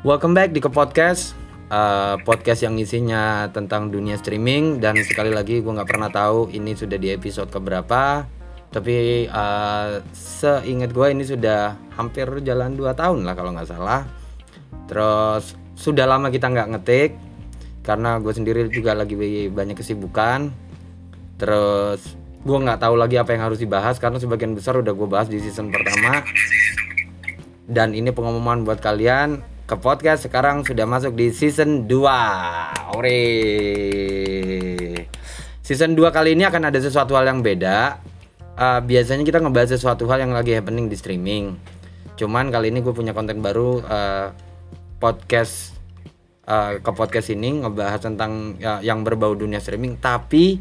Welcome back di ke podcast uh, podcast yang isinya tentang dunia streaming. Dan sekali lagi gue nggak pernah tahu ini sudah di episode keberapa. Tapi uh, seingat gue ini sudah hampir jalan 2 tahun lah kalau nggak salah. Terus sudah lama kita nggak ngetik karena gue sendiri juga lagi banyak kesibukan. Terus gue nggak tahu lagi apa yang harus dibahas karena sebagian besar udah gue bahas di season pertama. Dan ini pengumuman buat kalian ke podcast sekarang sudah masuk di season 2 Ore. Season 2 kali ini akan ada sesuatu hal yang beda. Uh, Biasanya kita ngebahas sesuatu hal yang lagi happening di streaming. Cuman kali ini gue punya konten baru uh, Podcast uh, Ke podcast ini ngebahas tentang uh, yang berbau dunia streaming Tapi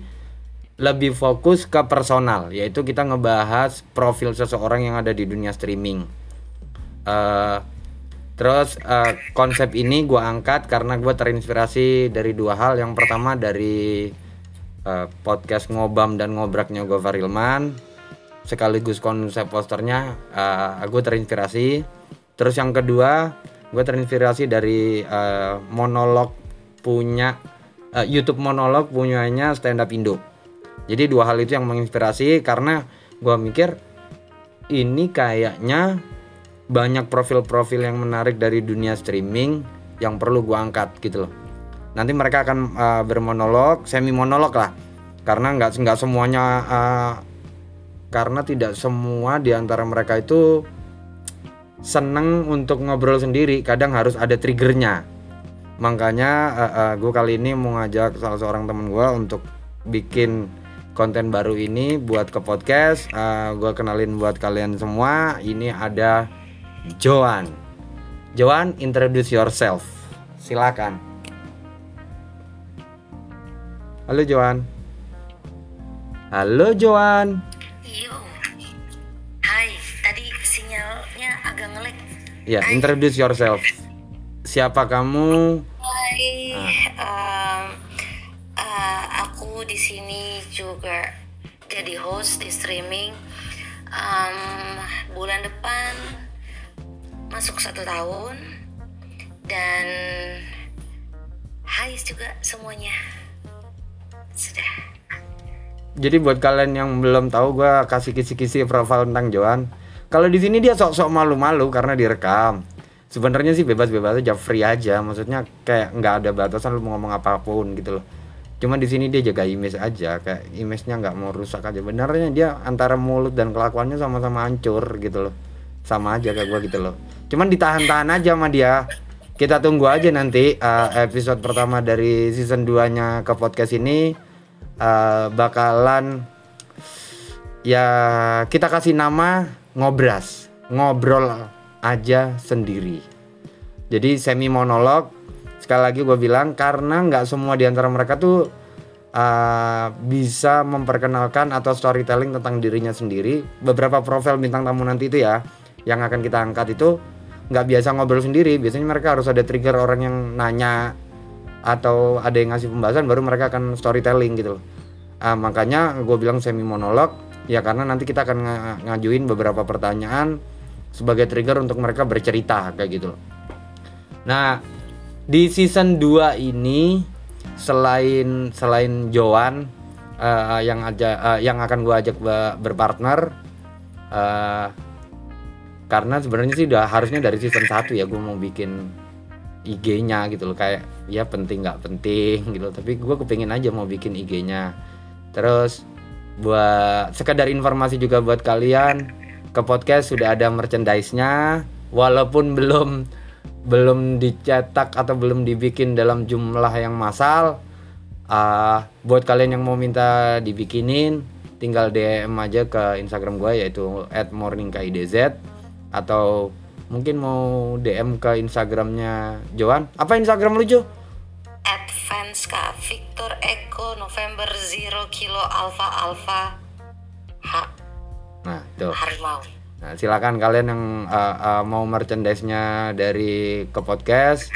lebih fokus ke personal Yaitu kita ngebahas profil seseorang yang ada di dunia streaming. Uh, Terus uh, konsep ini gue angkat karena gue terinspirasi dari dua hal. Yang pertama dari uh, podcast ngobam dan ngobraknya gue Farilman, sekaligus konsep posternya uh, gue terinspirasi. Terus yang kedua gue terinspirasi dari uh, monolog punya uh, YouTube monolog punyanya stand up Indo. Jadi dua hal itu yang menginspirasi karena gue mikir ini kayaknya banyak profil-profil yang menarik dari dunia streaming yang perlu gue angkat gitu loh. Nanti mereka akan uh, bermonolog, semi monolog lah, karena nggak nggak semuanya uh, karena tidak semua di antara mereka itu seneng untuk ngobrol sendiri, kadang harus ada triggernya. Makanya uh, uh, gue kali ini mau ngajak salah seorang temen gue untuk bikin konten baru ini buat ke podcast. Uh, gue kenalin buat kalian semua. Ini ada Joan. Joan, introduce yourself. Silakan. Halo Joan. Halo Joan. Iyo. Hai, tadi sinyalnya agak ngelek. Ya, introduce yourself. Siapa kamu? Hai, um, uh, aku di sini juga jadi host di streaming. Um, bulan depan masuk satu tahun dan hai juga semuanya sudah Jadi buat kalian yang belum tahu gue kasih kisi-kisi profil tentang Joan. Kalau di sini dia sok-sok malu-malu karena direkam. Sebenarnya sih bebas-bebas aja, free aja. Maksudnya kayak nggak ada batasan lu mau ngomong apa pun gitu loh. Cuma di sini dia jaga image aja, kayak image-nya nggak mau rusak aja. Benernya dia antara mulut dan kelakuannya sama-sama hancur gitu loh. Sama aja kayak gue gitu loh. Cuman ditahan-tahan aja sama dia. Kita tunggu aja nanti uh, episode pertama dari season 2-nya ke podcast ini uh, bakalan ya kita kasih nama ngobras, ngobrol aja sendiri. Jadi semi monolog. Sekali lagi gue bilang karena nggak semua di antara mereka tuh uh, bisa memperkenalkan atau storytelling tentang dirinya sendiri. Beberapa profil bintang tamu nanti itu ya yang akan kita angkat itu nggak biasa ngobrol sendiri. Biasanya mereka harus ada trigger orang yang nanya atau ada yang ngasih pembahasan baru mereka akan storytelling gitu loh. Uh, makanya gue bilang semi monolog ya karena nanti kita akan ng ngajuin beberapa pertanyaan sebagai trigger untuk mereka bercerita kayak gitu loh. Nah di season 2 ini selain selain Joan uh, yang aja uh, yang akan gue ajak berpartner uh, karena sebenarnya sih udah harusnya dari season 1 ya gue mau bikin IG-nya gitu loh. Kayak ya penting nggak penting gitu tapi gue kepingin aja mau bikin IG-nya terus buat sekadar informasi juga buat kalian ke podcast sudah ada merchandise-nya. Walaupun belum belum dicetak atau belum dibikin dalam jumlah yang massal uh, buat kalian yang mau minta dibikinin tinggal DM aja ke Instagram gue yaitu @morningkidz atau mungkin mau DM ke Instagramnya Joan apa Instagram lu Jo? Advance Kak Victor Eko November Zero Kilo Alpha Alpha H Nah tuh Harimau Nah silakan kalian yang uh, uh, mau merchandise-nya dari ke podcast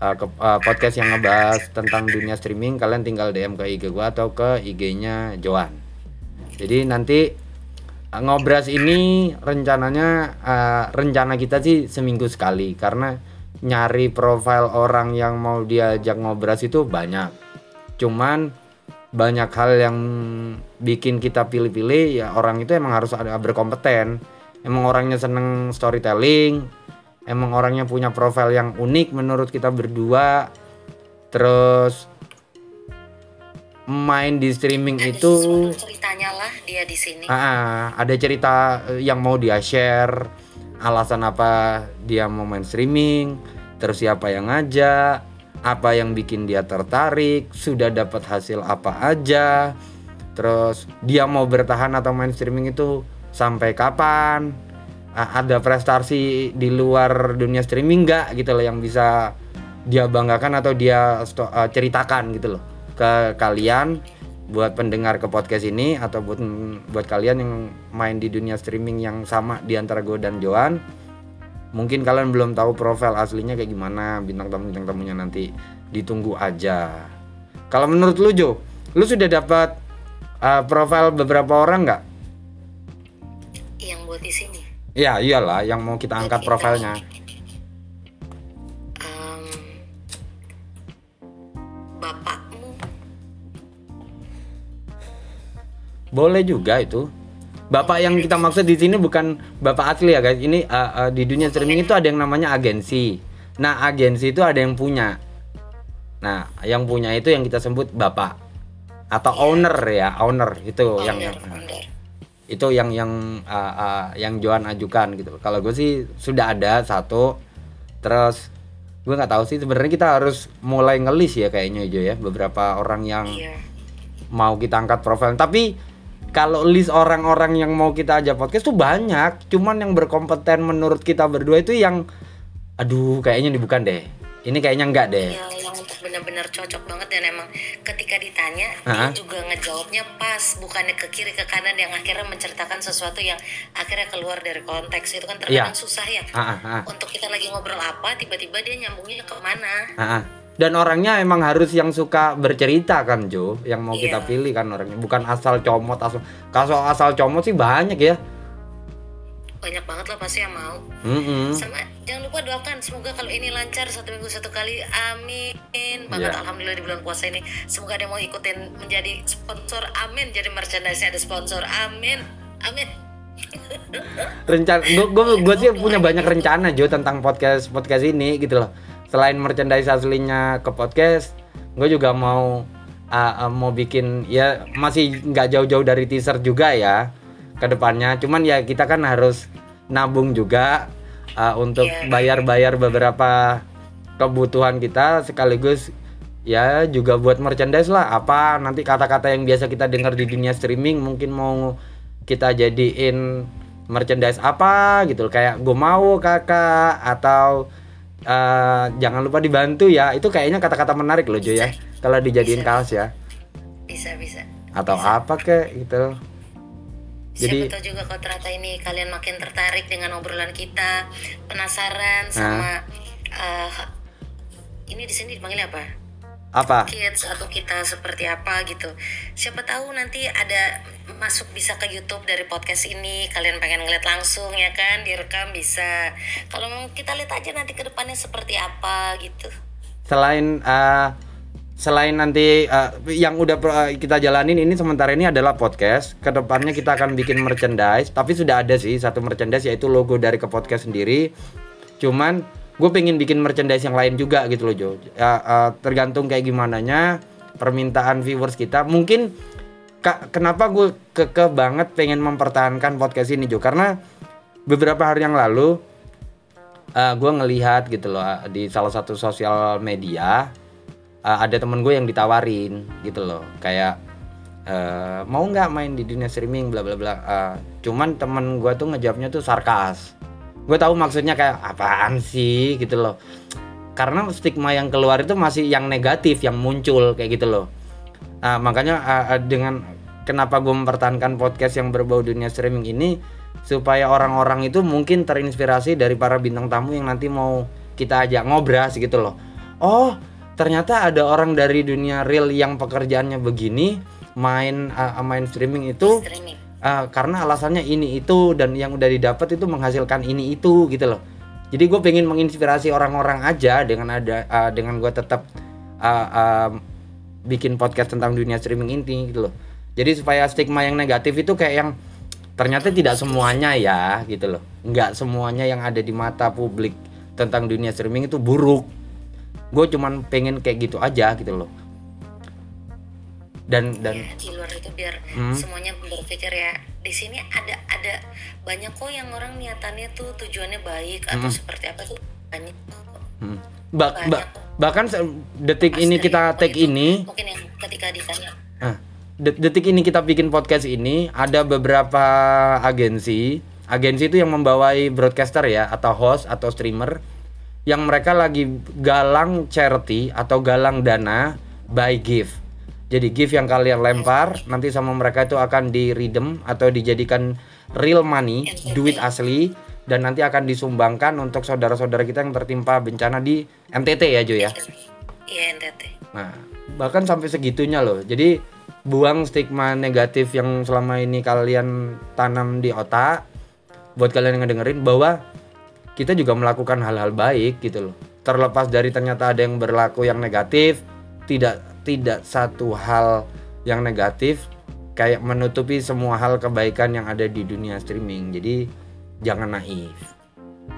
uh, ke uh, podcast yang ngebahas tentang dunia streaming kalian tinggal DM ke IG gua atau ke IG-nya Joan. Jadi nanti ngobras ini rencananya uh, rencana kita sih seminggu sekali. Karena nyari profil orang yang mau diajak ngobras itu banyak. Cuman banyak hal yang bikin kita pilih-pilih ya orang itu emang harus ada berkompeten. Emang orangnya seneng storytelling. Emang orangnya punya profil yang unik menurut kita berdua. Terus main di streaming Ada itu ceritanya lah dia di sini. Ah, ada cerita eh, yang mau dia share, alasan apa dia mau main streaming, terus siapa yang ngajak, apa yang bikin dia tertarik, sudah dapat hasil apa aja, terus dia mau bertahan atau main streaming itu sampai kapan, ada prestasi di luar dunia streaming nggak gitu loh yang bisa dia banggakan atau dia eh, ceritakan gitu loh ke kalian buat pendengar ke podcast ini atau buat buat kalian yang main di dunia streaming yang sama di antara gue dan Joan mungkin kalian belum tahu profil aslinya kayak gimana bintang tamu bintang tamunya nanti ditunggu aja. Kalau menurut lu Jo lu sudah dapat uh, profil beberapa orang nggak? Yang buat di sini. ya iyalah yang mau kita angkat profilnya boleh juga itu Bapak yang kita maksud di sini bukan bapak asli ya guys. Ini uh, uh, di dunia streaming itu ada yang namanya agensi. Nah, agensi itu ada yang punya. Nah, yang punya itu yang kita sebut bapak atau owner ya, owner itu yang yang founder. itu yang yang uh, uh, yang Joan ajukan gitu. Kalau gue sih sudah ada satu, terus gue nggak tahu sih sebenarnya kita harus mulai ngelis ya kayaknya Jo ya beberapa orang yang Iya. mau kita angkat profil. Tapi kalau list orang-orang yang mau kita ajak podcast tuh banyak, cuman yang berkompeten menurut kita berdua itu yang aduh kayaknya ini bukan deh. Ini kayaknya enggak deh. Ya, yang benar-benar cocok banget dan emang ketika ditanya Ah. dia juga ngejawabnya pas, bukannya ke kiri ke kanan yang akhirnya menceritakan sesuatu yang akhirnya keluar dari konteks itu kan terkadang Iya. susah ya. Ah, Untuk kita lagi ngobrol apa, tiba-tiba dia nyambungnya ke mana? Dan orangnya emang harus yang suka bercerita kan Jo, yang mau kita Iya. pilih kan orangnya, bukan asal comot asal. Kalau asal comot sih banyak ya. Banyak banget lah pasti yang mau. Mm-mm. Sama jangan lupa doakan semoga kalau ini lancar satu minggu satu kali. Amin. Banget Iya. alhamdulillah di bulan puasa ini. Semoga ada yang mau ikutin menjadi sponsor. Amin. Jadi merchandise ada sponsor. Amin. Amin. rencana gue gue gue sih punya banyak rencana Jo tentang podcast podcast ini gitu loh selain merchandise aslinya ke podcast gue juga mau uh, uh, mau bikin ya masih nggak jauh-jauh dari teaser juga ya ke depannya. Cuman ya kita kan harus nabung juga uh, untuk Iya. bayar-bayar beberapa kebutuhan kita sekaligus ya juga buat merchandise lah. Apa nanti kata-kata yang biasa kita dengar di dunia streaming mungkin mau kita jadiin merchandise apa gitu. Kayak gue mau kakak atau eh, jangan lupa dibantu ya. Itu kayaknya kata-kata menarik loh Jo ya. Kalau dijadiin Bisa. kaos ya. Bisa bisa. atau apa kek gitu. Jadi- Siapa tahu juga kalau ternyata ini kalian makin tertarik dengan obrolan kita, penasaran sama eh, ini di sini dipanggil apa? Apa kids atau kita seperti apa gitu. Siapa tahu nanti ada masuk bisa ke YouTube dari podcast ini. Kalian pengen ngeliat langsung ya kan, direkam bisa. Kalau mau kita lihat aja nanti ke depannya seperti apa gitu. selain eh, selain nanti eh, yang udah eh, kita jalanin ini sementara ini adalah podcast ke depannya kita akan bikin merchandise tapi sudah ada sih satu merchandise yaitu logo dari ke podcast sendiri cuman gue pengen bikin merchandise yang lain juga gitu loh Jo. Ya, eh, tergantung kayak gimana nya permintaan viewers kita. Mungkin Kak, kenapa gue keke banget pengen mempertahankan podcast ini Jo? Karena beberapa hari yang lalu gue ngelihat gitu loh uh, di salah satu sosial media uh, ada temen gue yang ditawarin gitu loh. Kayak uh, mau nggak main di dunia streaming? Bla bla bla. Uh, cuman temen gue tuh ngejawabnya tuh sarkas gue tahu maksudnya kayak apaan sih gitu loh karena stigma yang keluar itu masih yang negatif yang muncul kayak gitu loh Nah, makanya uh, dengan kenapa gue mempertahankan podcast yang berbau dunia streaming ini supaya orang-orang itu mungkin terinspirasi dari para bintang tamu yang nanti mau kita ajak ngobras gitu loh. Oh, ternyata ada orang dari dunia real yang pekerjaannya begini main uh, main streaming itu Streaming. Uh, karena alasannya ini itu dan yang udah didapat itu menghasilkan ini itu gitu loh. jadi gue pengen menginspirasi orang-orang aja dengan ada uh, dengan gue tetap uh, uh, bikin podcast tentang dunia streaming ini gitu loh. Jadi supaya stigma yang negatif itu kayak yang ternyata tidak semuanya ya gitu loh. Nggak semuanya yang ada di mata publik tentang dunia streaming itu buruk. Gue cuman pengen kayak gitu aja gitu loh dan dan Ya, di luar itu biar Hmm. semuanya berpikir ya di sini ada ada banyak kok yang orang niatannya tuh tujuannya baik atau seperti apa tuh banyak. Hmm. Ba- Banyak. ba- bahkan detik Pas ini kita take itu, ini mungkin yang ketika ditanya ah, det- detik ini kita bikin podcast ini ada beberapa agensi agensi itu yang membawai broadcaster ya atau host atau streamer yang mereka lagi galang charity atau galang dana by gift jadi gift yang kalian lempar nanti sama mereka itu akan di redeem atau dijadikan real money duit asli dan nanti akan disumbangkan untuk saudara-saudara kita yang tertimpa bencana di NTT ya Jo ya iya NTT Nah, bahkan sampai segitunya loh. Jadi buang stigma negatif yang selama ini kalian tanam di otak buat kalian yang ngedengerin bahwa kita juga melakukan hal-hal baik gitu loh. Terlepas dari ternyata ada yang berlaku yang negatif, tidak tidak satu hal yang negatif kayak menutupi semua hal kebaikan yang ada di dunia streaming. Jadi jangan naif.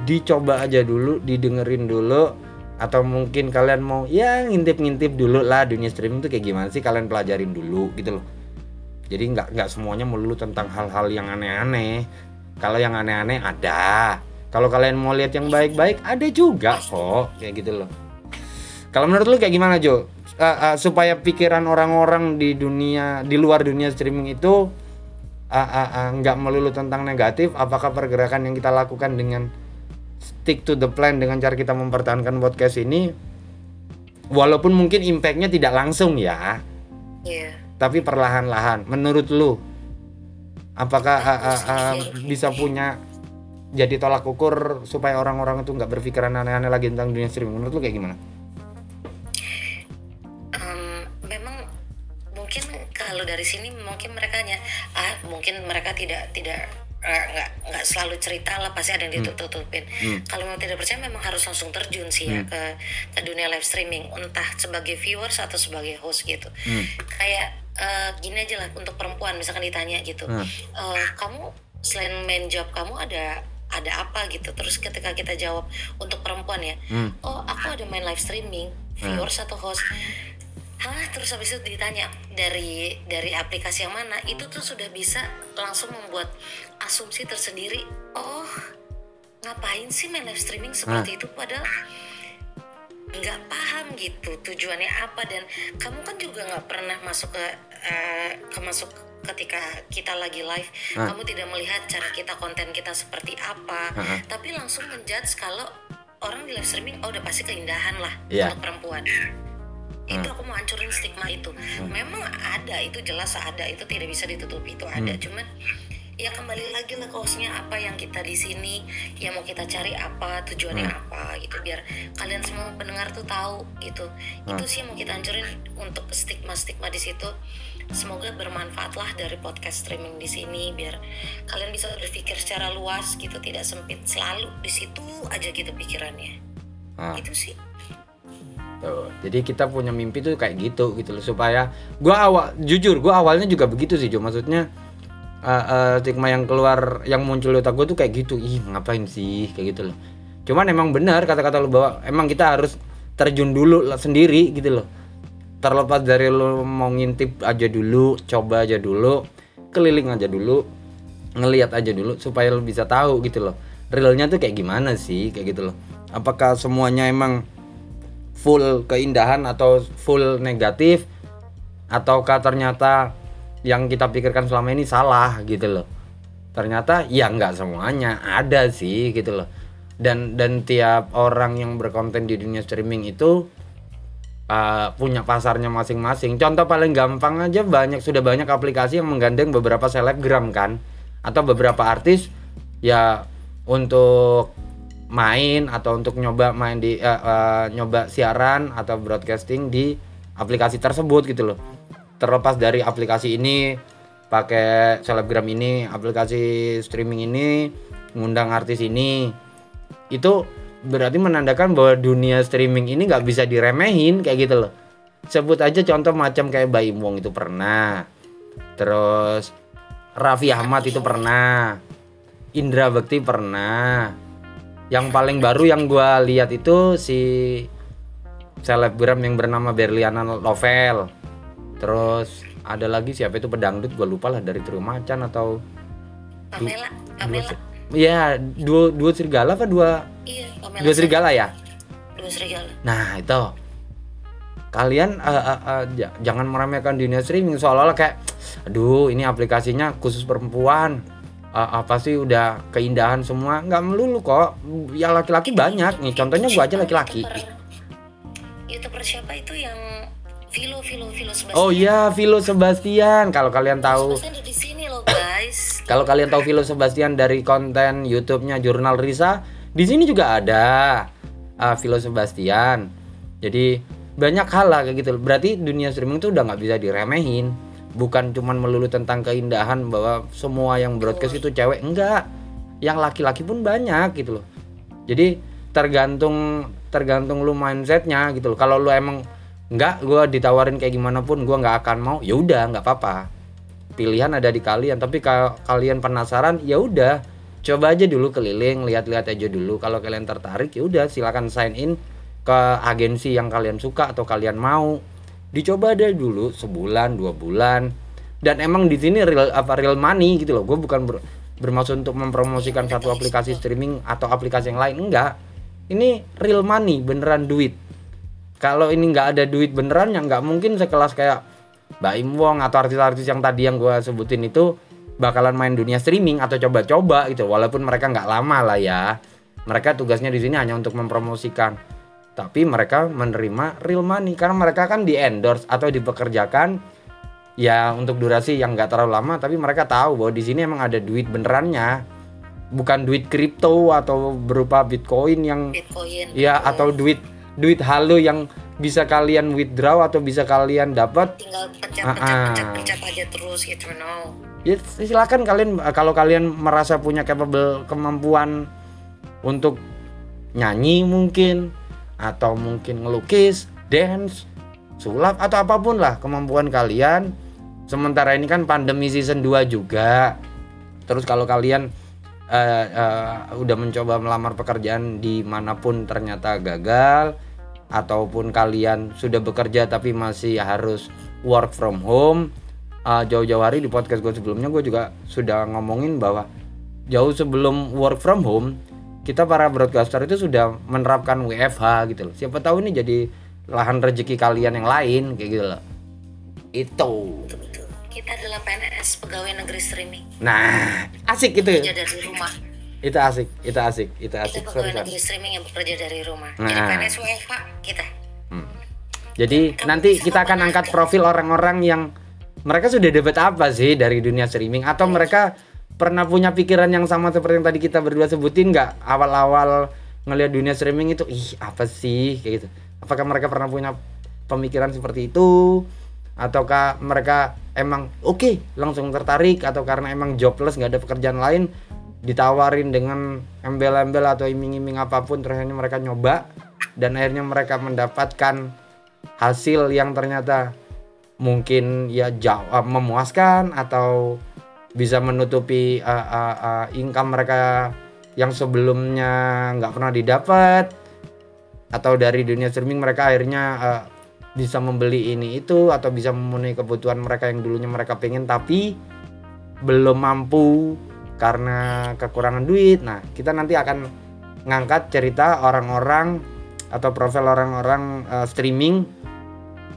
Dicoba aja dulu, didengerin dulu atau mungkin kalian mau ya ngintip-ngintip dulu lah dunia streaming itu kayak gimana sih kalian pelajarin dulu gitu loh. Jadi nggak nggak semuanya melulu tentang hal-hal yang aneh-aneh. Kalau yang aneh-aneh ada. Kalau kalian mau lihat yang baik-baik ada juga kok kayak gitu loh. Kalau menurut lu kayak gimana Jo Eh, eh, supaya pikiran orang-orang di dunia di luar dunia streaming itu eh, eh, eh, nggak melulu tentang negatif apakah pergerakan yang kita lakukan dengan stick to the plan dengan cara kita mempertahankan podcast ini walaupun mungkin impactnya tidak langsung ya iya. tapi perlahan-lahan. Menurut lu apakah uh, uh, uh, bisa punya jadi tolak ukur supaya orang-orang itu nggak berpikiran aneh-aneh lagi tentang dunia streaming? Menurut lu kayak gimana? Dari sini mungkin mereka nya ah mungkin mereka tidak tidak eh, nggak nggak selalu cerita lah pasti ada yang ditutup-tutupin. Kalau memang tidak percaya memang harus langsung terjun sih ya ke ke dunia live streaming entah sebagai viewers atau sebagai host gitu. Kayak eh, gini aja lah untuk perempuan misalkan ditanya gitu Hmm. "Eh, kamu selain main job kamu ada ada apa gitu? Terus ketika kita jawab untuk perempuan ya? Hmm. oh aku ada main live streaming viewers atau host Hah, terus habis itu ditanya dari dari aplikasi yang mana? Itu tuh sudah bisa langsung membuat asumsi tersendiri. Oh ngapain sih main live streaming seperti itu? Padahal nggak paham gitu tujuannya apa. Dan kamu kan juga nggak pernah masuk ke eh, ke masuk ketika kita lagi live. Kamu tidak melihat cara kita konten kita seperti apa. Ah. tapi langsung menjudge kalau orang di live streaming oh udah pasti keindahan lah Iya. untuk perempuan itu aku mau hancurin stigma itu. Memang ada itu jelas ada itu tidak bisa ditutupi itu ada. Cuman ya kembali lagi lah kaosnya apa yang kita di sini yang mau kita cari apa tujuannya apa gitu. Biar kalian semua pendengar tuh tahu gitu. Itu sih yang mau kita hancurin untuk stigma stigma di situ. Semoga bermanfaat lah dari podcast streaming di sini biar kalian bisa berpikir secara luas gitu tidak sempit. Selalu di situ aja gitu pikirannya. Ah. itu sih Tuh, jadi kita punya mimpi tuh kayak gitu gitu loh. Supaya gua awal jujur gua awalnya juga begitu sih Jo. Maksudnya uh, uh, stigma yang keluar yang muncul di otak gua tuh kayak gitu. Ih ngapain sih? Kayak gitu loh. Cuman emang benar kata-kata lu bahwa emang kita harus terjun dulu lah sendiri gitu loh. Terlepas dari lu mau ngintip aja dulu coba aja dulu keliling aja dulu ngelihat aja dulu supaya lu bisa tahu gitu loh. Realnya tuh kayak gimana sih? Kayak gitu loh. Apakah semuanya emang full keindahan atau full negatif ataukah ternyata yang kita pikirkan selama ini salah gitu loh. Ternyata ya nggak semuanya ada sih gitu loh. Dan dan tiap orang yang berkonten di dunia streaming itu uh, punya pasarnya masing-masing. Contoh paling gampang aja banyak sudah banyak aplikasi yang menggandeng beberapa selebgram kan atau beberapa artis ya untuk main atau untuk nyoba main di eh, eh, nyoba siaran atau broadcasting di aplikasi tersebut gitu loh. Terlepas dari aplikasi ini pakai selebgram ini aplikasi streaming ini ngundang artis ini itu berarti menandakan bahwa dunia streaming ini nggak bisa diremehin kayak gitu loh. Sebut aja contoh macam kayak Baim Wong itu pernah. Terus Raffi Ahmad itu pernah. Indra Bekti pernah yang paling baru yang gua lihat itu si selebgram yang bernama Berliana Novel. Terus ada lagi siapa itu pedangdut gue lupa lah dari Trio Macan atau Pamela Pamela. Iya, dua dua serigala apa dua iya Pamela dua serigala. Ya? dua serigala. Nah itu. Kalian eh, eh, j- jangan meremehkan dunia streaming seolah-olah kayak, aduh ini aplikasinya khusus perempuan. Eh, apa sih udah keindahan semua? Nggak melulu kok. Ya laki-laki banyak nih. Contohnya gua aja laki-laki. YouTuber- siapa itu yang Vilo Vilo Vilo Sebastian Oh iya, Vilo Sebastian. Kalau kalian tahu, Sebastian ada di sini loh guys kalau kalian tahu Vilo Sebastian dari konten YouTube-nya Jurnal Risa, di sini juga ada uh, Vilo Sebastian. Jadi banyak hal lah kayak gitu. Berarti dunia streaming itu udah nggak bisa diremehin. Bukan cuman melulu tentang keindahan bahwa semua yang broadcast itu cewek enggak. Yang laki-laki pun banyak gitu loh. Jadi tergantung tergantung lu mindsetnya gitu loh. Kalau lu emang enggak gua ditawarin kayak gimana pun gua nggak akan mau, ya udah nggak apa-apa pilihan ada di kalian tapi kalau kalian penasaran ya udah coba aja dulu keliling lihat-lihat aja dulu kalau kalian tertarik ya udah silakan sign in ke agensi yang kalian suka atau kalian mau dicoba deh dulu sebulan dua bulan. Dan emang di sini real apa real money gitu loh. Gue bukan ber- bermaksud untuk mempromosikan satu aplikasi streaming atau aplikasi yang lain enggak. Ini real money beneran duit. Kalau ini nggak ada duit beneran ya nggak mungkin sekelas kayak Mbak Im Wong atau artis-artis yang tadi yang gue sebutin itu bakalan main dunia streaming atau coba-coba gitu. Walaupun mereka nggak lama lah ya. Mereka tugasnya di sini hanya untuk mempromosikan tapi mereka menerima real money karena mereka kan di endorse atau dipekerjakan ya untuk durasi yang nggak terlalu lama tapi mereka tahu bahwa di sini emang ada duit benerannya. Bukan duit kripto atau berupa bitcoin yang Bitcoin ya atau duit duit halo yang bisa kalian withdraw atau bisa kalian dapat. Tinggal pencet Ah, ah. aja terus gitu no. Ya silakan kalian kalau kalian merasa punya capable kemampuan untuk nyanyi mungkin atau mungkin ngelukis dance sulap atau apa pun lah kemampuan kalian. Sementara ini kan pandemi season 2 juga. Terus kalau kalian eh, eh, udah mencoba melamar pekerjaan di mana pun ternyata gagal ataupun kalian sudah bekerja tapi masih harus work from home uh, jauh-jauh hari di podcast gue sebelumnya gue juga sudah ngomongin bahwa jauh sebelum work from home kita para broadcaster itu sudah menerapkan WFH gitu loh. Siapa tahu ini jadi lahan rezeki kalian yang lain kayak gitu loh. Itu. Betul kita adalah PNS pegawai negeri streaming. Nah asik itu. Kerja dari rumah. Itu asik itu asik itu kita asik. pegawai sorry, sorry. negeri streaming yang bekerja dari rumah. Jadi Nah. PNS WFH kita. Jadi nanti kita akan angkat profil orang-orang yang mereka sudah dapat apa sih dari dunia streaming? Atau mereka pernah punya pikiran yang sama seperti yang tadi kita berdua sebutin nggak? Awal-awal ngelihat dunia streaming itu ih apa sih? Kayak gitu. Apakah mereka pernah punya pemikiran seperti itu? Ataukah mereka emang oke langsung tertarik atau karena emang jobless nggak ada pekerjaan lain ditawarin dengan embel-embel atau iming-iming apa pun terus akhirnya mereka nyoba dan akhirnya mereka mendapatkan hasil yang ternyata mungkin ya jauh uh, memuaskan atau bisa menutupi uh, uh, uh, income mereka yang sebelumnya nggak pernah didapat atau dari dunia streaming mereka akhirnya uh, bisa membeli ini itu atau bisa memenuhi kebutuhan mereka yang dulunya mereka pengen tapi belum mampu karena kekurangan duit. Nah, kita nanti akan ngangkat cerita orang-orang atau profil orang-orang uh, streaming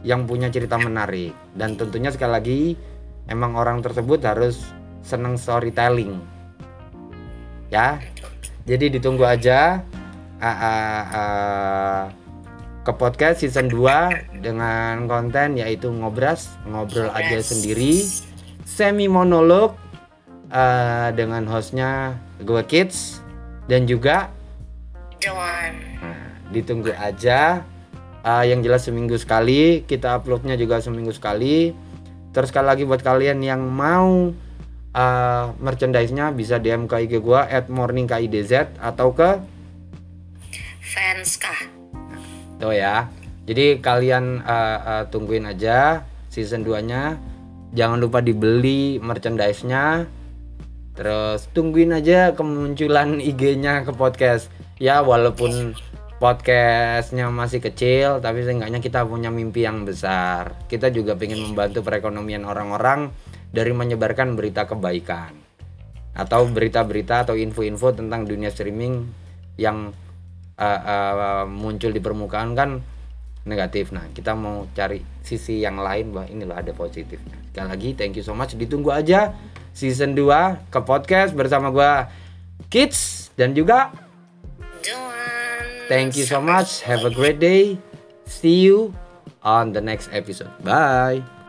yang punya cerita menarik dan tentunya sekali lagi emang orang tersebut harus seneng storytelling ya jadi ditunggu aja uh, uh, uh, ke podcast season 2 dengan konten yaitu ngobras ngobrol aja sendiri semi monolog uh, dengan hostnya gue kids dan juga Joan Nah, ditunggu aja. Ah, yang jelas seminggu sekali, kita uploadnya juga seminggu sekali. Terus sekali lagi buat kalian yang mau ah, merchandise-nya bisa DM ke IG gua @morningkidz atau ke fans kah? Tuh ya. Jadi kalian uh, uh, tungguin aja season 2-nya. Jangan lupa dibeli merchandise-nya. Terus tungguin aja kemunculan IG-nya ke podcast. Ya walaupun podcastnya masih kecil tapi seenggaknya kita punya mimpi yang besar. Kita juga ingin membantu perekonomian orang-orang dari menyebarkan berita kebaikan atau berita-berita atau info-info tentang dunia streaming yang uh, uh, muncul di permukaan kan negatif. Nah, kita mau cari sisi yang lain bahwa ini loh ada positifnya. Sekali lagi thank you so much. Ditunggu aja season 2 ke podcast bersama gua Kids dan juga thank you so much. Have a great day. See you on the next episode. Bye.